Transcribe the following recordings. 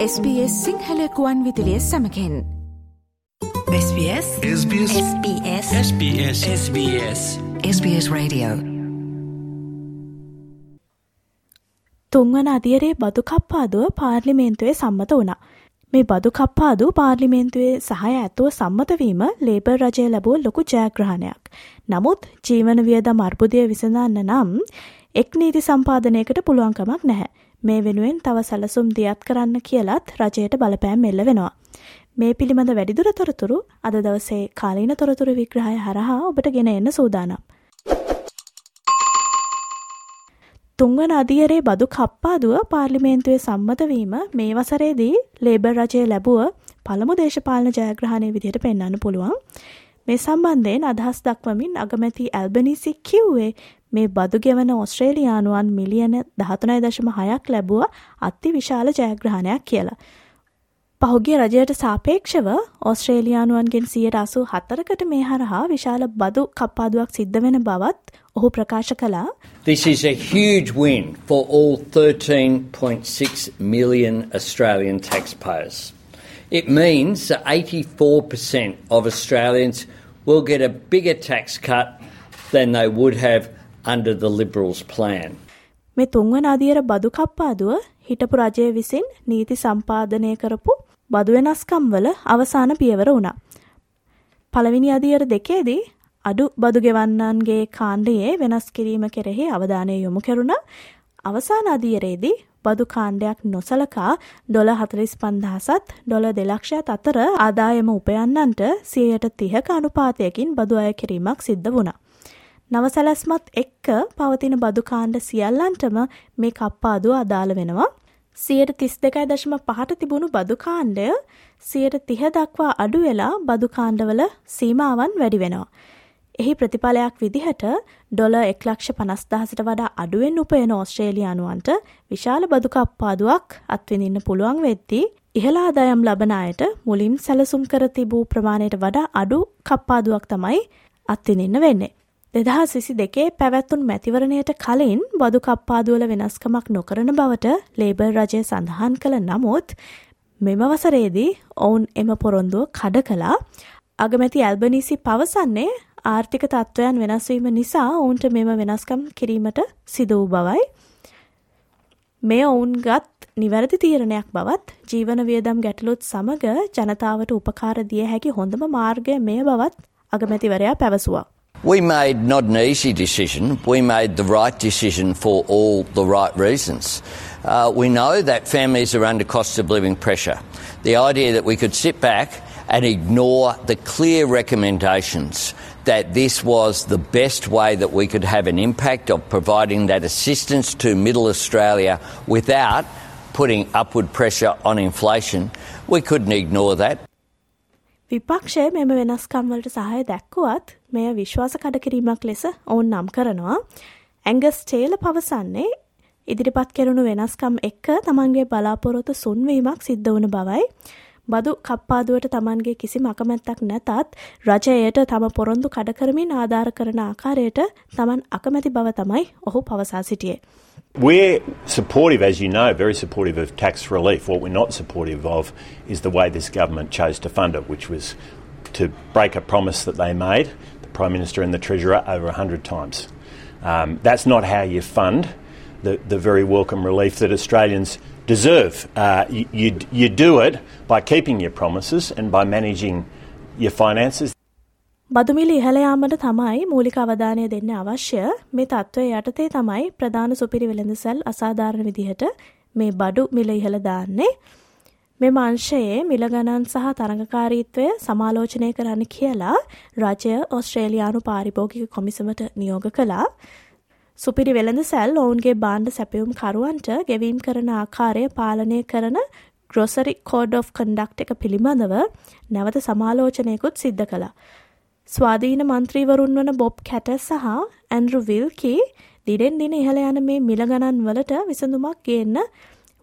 SBS සිංහලකුවන් විදිලිය සමකෙන්. SBS SBS SBS SBS SBS SBS Radio. තුන්වන අදියරේ බදු කප්පාදුව පාර්ලිමේන්තුවේ සම්මත වුණා. මේ බදු කප්පාදු පාර්ලිමේන්තුවේ සහය ඇතුව සම්මතවීම ලේබර් රජය ලැබූ ලොකු ජයග්‍රහණයක්. නමුත් ජීවන වියදම් අර්බුදය විසඳන්න නම් එක් නීති සම්පාදනයකට පුළුවන්කමක් නැහැ. මේ වෙනුවෙන් තව සැලසුම් දියත් කරන්න කියලත් රජයට බලපෑම් එල්ල වෙනවා. මේ පිළිබඳ වැඩිදුර තොරතුරු අද දවසේ කාලීන තොරතුරු විග්‍රහය හරහා ඔබට ගෙන එන්න සූදානම්. තුන්වන අදියරේ බදු කප්පාදුව පාර්ලිමේන්තුවේ සම්මතවීම මේ වසරේදී ලේබර් රජය ලැබුව පළමු දේශපාලන ජයග්‍රහණය විදිහට පෙන්වන්න පුළුවන්. මේ සම්බන්ධයෙන් අදහස් දක්වමින් අගමැති ඇල්බනිසි කිව්වේ මේ බදු ගෙවන ඔස්ට්‍රේලියානුවන් මිලියන දහතුනයි දශම හයක් ලැබුව අත්ති විශාල ජයග්‍රහණයක් කියලා. පහුගේ රජයට සාපේක්ෂව ඔස්ට්‍රේලියානුවන්ගෙන් සියට අසු හතරකට මේ හරහා විශාල බදු කප්පාදුවක් සිද්ධ වෙන බවත් ඔහු ප්‍රකාශ කලා This is a huge win for all 13.6 million Australian taxpayers. It means that 84% of Australians will get a bigger tax cut than they would have under the Liberals' plan. මේ තුන්වන අදියර බදු කප්පාදුව හිටපු රජය විසින් නීති සම්පාදනය කරපු බදු වෙනස්කම් වල අවසාන පියවර වුණා. පළවෙනි අදියර දෙකේදී අඩු බදු ගෙවන්නන්ගේ කාණ්ඩයේ වෙනස් කිරීම කෙරෙහි අවධානය යොමු කෙරුණා. අවසාන අදියරේදී බදු කාණ්ඩයක් නොසලකා ඩොල හතලිස් පන්දහසත් ඩොල දෙලක්ෂයත් අතර ආදායම උපයන්නන්ට සියයට තිහක අනුපාතයකින් බදු අය කිරීමක් සිද්ධ වුණා. නවසැලැස්මත් එක්ක පවතින බදුකාණ්ඩ සියල්ලන්ටම මේ කප්පාදුව අදාළ වෙනවා. සියයට තිස් දෙකයි දශම පහට තිබුණු බදුකාණ්ඩය සියයට තිහ දක්වා අඩු වෙලා බදුකාණ්ඩවල සීමාවන් වැඩි වෙනවා. එහි ප්‍රතිඵලයක් විදිහට ඩොල එක්ලක්ෂ පනස්දහසට වඩා අඩුවෙන් උපයන ඕස්ට්‍රේලියානුවන්ට විශාල බදුකප්පාදුවක් අත්විඳින්න පුළුවන් වෙද්දී ඉහලාදායම් ලබන අයට මුලින් සැලසුම් කර තිබූ ප්‍රමාණයට වඩා අඩු කප්පාදුවක් තමයි අත්විඳින්න වෙන්නේ. දෙදහස් විසි දෙකේ පැවැත්තුන් මැතිවරණයට කලින් බදු කප්පාදුවල වෙනස්කමක් නොකරන බවට ලේබර් රජය සඳහන් කළ නමුත් මෙම වසරේදී ඔවුන් එම පොරොන්දුව කඩ කලා අගමැති ඇල්බනිසි පවසන්නේ ආර්ථික තත්ත්වයන් වෙනස්වීම නිසා ඔවුන්ට මෙම වෙනස්කම් කිරීමට සිද වූ බවයි. මේ ඔවුන් ගත් නිවැරදි තීරණයක් බවත් ජීවන වියදම් ගැටලුත් සමග ජනතාවට උපකාර දිය හැකි හොඳම මාර්ගය මේ බවත් අගමැතිවරයා පැවසුවා. We made not an easy decision, we made the right decision for all the right reasons. Uh, we know that families are under cost of living pressure. The idea that we could sit back and ignore the clear recommendations that this was the best way that we could have an impact of providing that assistance to middle Australia without putting upward pressure on inflation, we couldn't ignore that. විපක්ෂය මෙම වෙනස්කම්වලට සහය දැක්කුවත් මෙය විශ්වාස කඩකිරීමක් ලෙස ඔවුන් නම් කරනවා. ඇංගස් ටේල පවසන්නේ ඉදිරිපත් කෙරුණු වෙනස්කම් එක්ක තමන්ගේ බලාපොරොත්තු සුන්වීමක් සිද්ධ වන බවයි. බදු කප්පාදුවට තමන්ගේ කිසිම අකමැත්තක් නැතත් රජයට තම පොරොන්දු කඩකරමින් ආධාර කරන ආකාරයට තමන් අකමැති බව තමයි ඔහු පවසා සිටියේ. We're supportive, as you know, very supportive of tax relief. What we're not supportive of is the way this government chose to fund it, which was to break a promise that they made, the Prime Minister and the Treasurer, over 100 times. Um, that's not how you fund the, the very welcome relief that Australians deserve. Uh, you, you, you do it by keeping your promises and by managing your finances. බදුමිලි ඉහළයාමට තමයි මූලික අවධානය දෙන්න අවශ්‍ය මේ තත්ත්වය යටතේ තමයි ප්‍රධාන සුපිරි වෙළඳසැල් අසාධාරණ විදිහට මේ බඩු මිල ඉහළ දාන්නේ මෙම අංශයේ මිල ගණන් සහ තරඟකාරීත්වය සමාලෝචනය කරන්න කියලා රජය ඔස්ට්‍රේලියානු පාරිභෝගික කොමිසමට නියෝග කළා සුපිරි වෙළඳ සැල් ඔවුන්ගේ බාණ්ඩ සැපයුම් කරුවන්ට ගෙවීම් කරන ආකාරය පාලනය කරන ග්‍රොසරි කෝඩ් of කන්ඩක්් එක පිළිබඳව නැවත සමාලෝචනයකුත් සිද්ධ කළා. ස්වාධීන මන්ත්‍රීවරුන් වන බොබ් කැට සහ ඇන්ඩරු විල්කි දිඩෙන් දින ඉහළ යන මේ මිල ගණන් වලට විසඳුමක් ගේන්න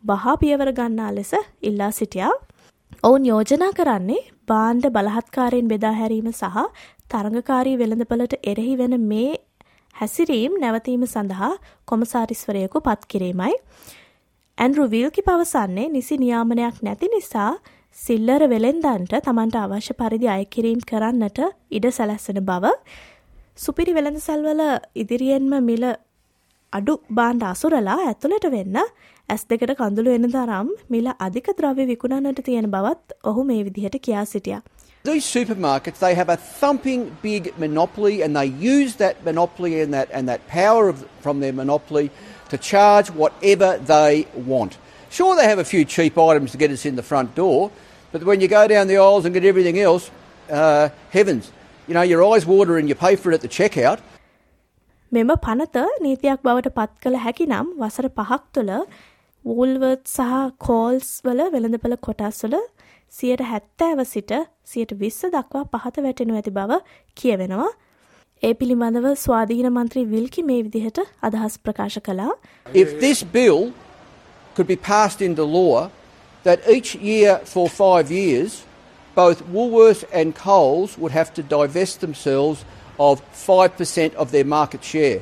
බහා පියවර ගන්නා ලෙස ඉල්ලා සිටියා. ඔවුන් යෝජනා කරන්නේ බාණ්ඩ බලහත්කාරයෙන් බෙදා හැරීම සහ තරඟකාරී වෙළඳපලට එරෙහි වෙන මේ හැසිරීම් නැවතීම සඳහා කොමසාරිස්වරයකු පත් කිරීමයි. ඇන්ඩරු වීල්කි පවසන්නේ නිසි නියාමනයක් නැති නිසා සිල්ලර වෙළෙන්දන්ට තමන්ට අවශ්‍ය පරිදි අයකිරීම් කරන්නට ඉඩ සැලැස්සෙන බව සුපිරි වෙළඳසල්වල ඉදිරියෙන්ම මිල අඩු බාණ්ඩ අසුරලා ඇතුළට වෙන්න ඇස් දෙකට කඳුළු එන තරම් මිල අධික ද්‍රව්‍ය විකුණන්නට තියෙන බවත් ඔහු මේ විදිහට කියා සිටියා. These supermarkets, they have a thumping big monopoly and they use that monopoly and that, and that power of, from their monopoly to charge whatever they want. Sure, they have a few cheap items to get us in the front door, but when you go down the aisles and get everything else, uh, heavens, you know, your eyes water and you pay for it at the checkout. මෙම පනත නීතියක් බවට පත් කළ හැකි නම් වසර පහක් තුළ වූල්වර්ත් සහ කෝල්ස් වල වෙළඳපළ කොටස් වල සියට හැත්තෑව සිට සියට විස්ස දක්වා පහත වැටෙනු ඇති බව කියවෙනවා. ඒ පිළිබඳව ස්වාධීන මන්ත්‍රී විල්කි මේ විදිහට අදහස් ප්‍රකාශ කළා. If this bill could be passed into law that each year for five years both Woolworths and Coles would have to divest themselves of 5% of their market share.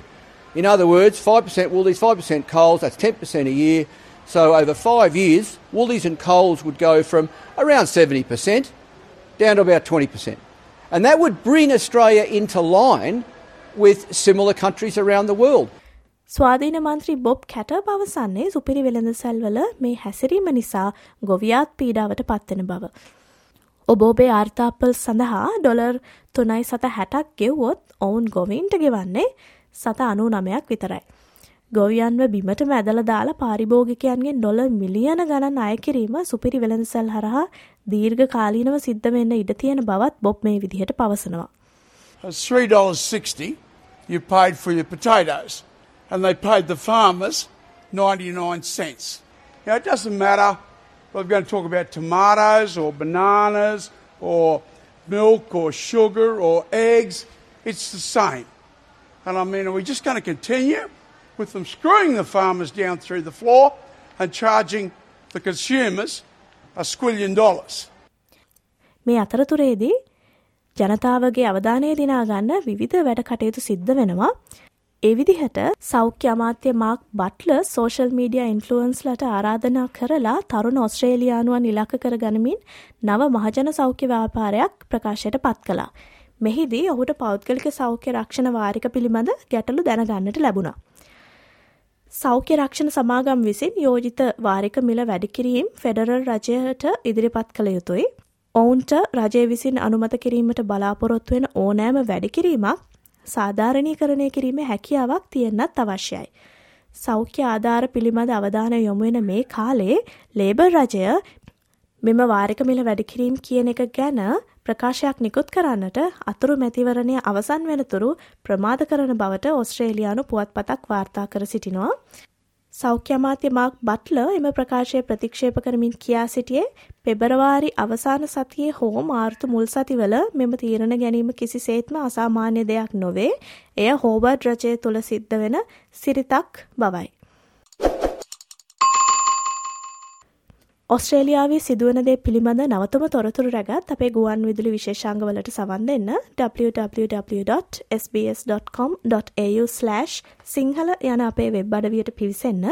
In other words, 5% Woolies, 5% Coles, that's 10% a year. So over five years, Woolies and Coles would go from around 70% down to about 20%. And that would bring Australia into line with similar countries around the world. ස්වාධීන මන්ත්‍රී Bob කැට පවසන්නේ සුපිරි වෙළඳසැල්වල මේ හැසිරීම නිසා ගොවියාත් පීඩාවට පත්වෙන බව. ඔබෝබේ ආර්තාපල් සඳහා ඩොලර් තුනයි සත හැටක් ගෙව්වොත් ඔවුන් ගොවින්ට ගෙවන්නේ සත අනු නමයක් විතරයි. ගොවියන්ව බිමට මැදල දාලා පාරිභෝගිකයන්ගෙන් ඩොල මිලියන ගණන් අය කිරීම සුපිරි වෙළඳසැල් හරහා දීර්ඝ කාලීනව සිද්ධ වෙන්න ඉඩ තියෙන බවත් බොබ් මේ විදිහට පවසනවා. $3.60 you paid for your potatoes and they paid the farmers 99 cents. Now it doesn't matter whether we're going to talk about tomatoes or bananas or milk or sugar or eggs, it's the same. And I mean, are we just going to continue? With them screwing the farmers down through the floor and charging the consumers a squillion dollars. මේ අතරතුරේදී ජනතාවගේ අවධානය දිනා ගන්න විවිධ වැඩ කටයුතු සිද්ධ වෙනවා. ඒ විදිහට සෞඛ්‍ය අමාත්‍ය මාක් බට්ල සෝෂල් මීඩිය ඉන්ෆලුවන්ස්ලට ආරාධනා කරලා තරුණ ඔස්ට්‍රේලියානුවන් ඉලක්ක කර ගනිමින් නව මහජන සෞඛ්‍ය ව්‍යාපාරයක් ප්‍රකාශයට පත් කළා. මෙහිදී ඔහුට පෞද්ගලික සෞඛ්‍ය රක්ෂණ වාරික පිළිබඳ ගැටලු දැනගන්නට ලැබුණා. සෞඛ්‍ය රක්ෂණ සමාගම් විසින් යෝජිත වාරික මිල වැඩිකිරීම් ෆෙඩරල් රජයට ඉදිරිපත් කළ යුතුයි. ඔවුන්ට රජය විසින් අනුමත කිරීමට බලාපොරොත්තු වෙන ඕනෑම වැඩිකිරීමක් සාධාරණීකරණය කිරීමේ හැකියාවක් තියෙන්නත් අවශ්‍යයි. සෞඛ්‍ය ආධාර පිළිබඳ අවධානය යොමු වෙන මේ කාලේ ලේබර් රජය මෙම වාරික මිල වැඩිකිරීම් කියන එක ගැන ප්‍රකාශයක් නිකුත් කරන්නට අතුරු මැතිවරණය අවසන් වෙනතුරු ප්‍රමාද කරන බවට ඔස්ට්‍රේලියානු පුවත්පතක් වාර්තා කර සිටිනවා. සෞඛ්‍ය අමාත්‍ය මාක් බට්ල එම ප්‍රකාශය ප්‍රතික්ෂේප කරමින් කියා සිටියේ පෙබරවාරි අවසාන සතියේ හෝ මාර්තු මුල් සතිවල මෙම තීරණ ගැනීම කිසිසේත්ම අසාමාන්‍ය දෙයක් නොවේ. එය හෝබර්ඩ් රජය තුළ සිද්ධ වෙන සිරිතක් බවයි. ඔස්ට්‍රේලියාවේ සිදුවන දේ පිළිබඳ නවතම තොරතුරු රැගත් අපේ ගුවන් විදුලි විශේෂංගවලට සවන් දෙන්න www.sbs.com.au/ සිංහල යන අපේ වෙබ් අඩවියට පිවිසන්න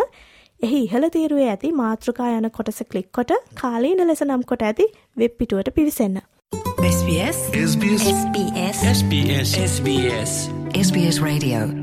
එහි ඉහළ තීරුවේ ඇති මාතෘකා යන කොටස කලික් කොට කාලීන ලෙස නම් කොට ඇති වෙබ් පිටුවට පිවිසන්න. SBS SBS SBS SBS SBS SBS Radio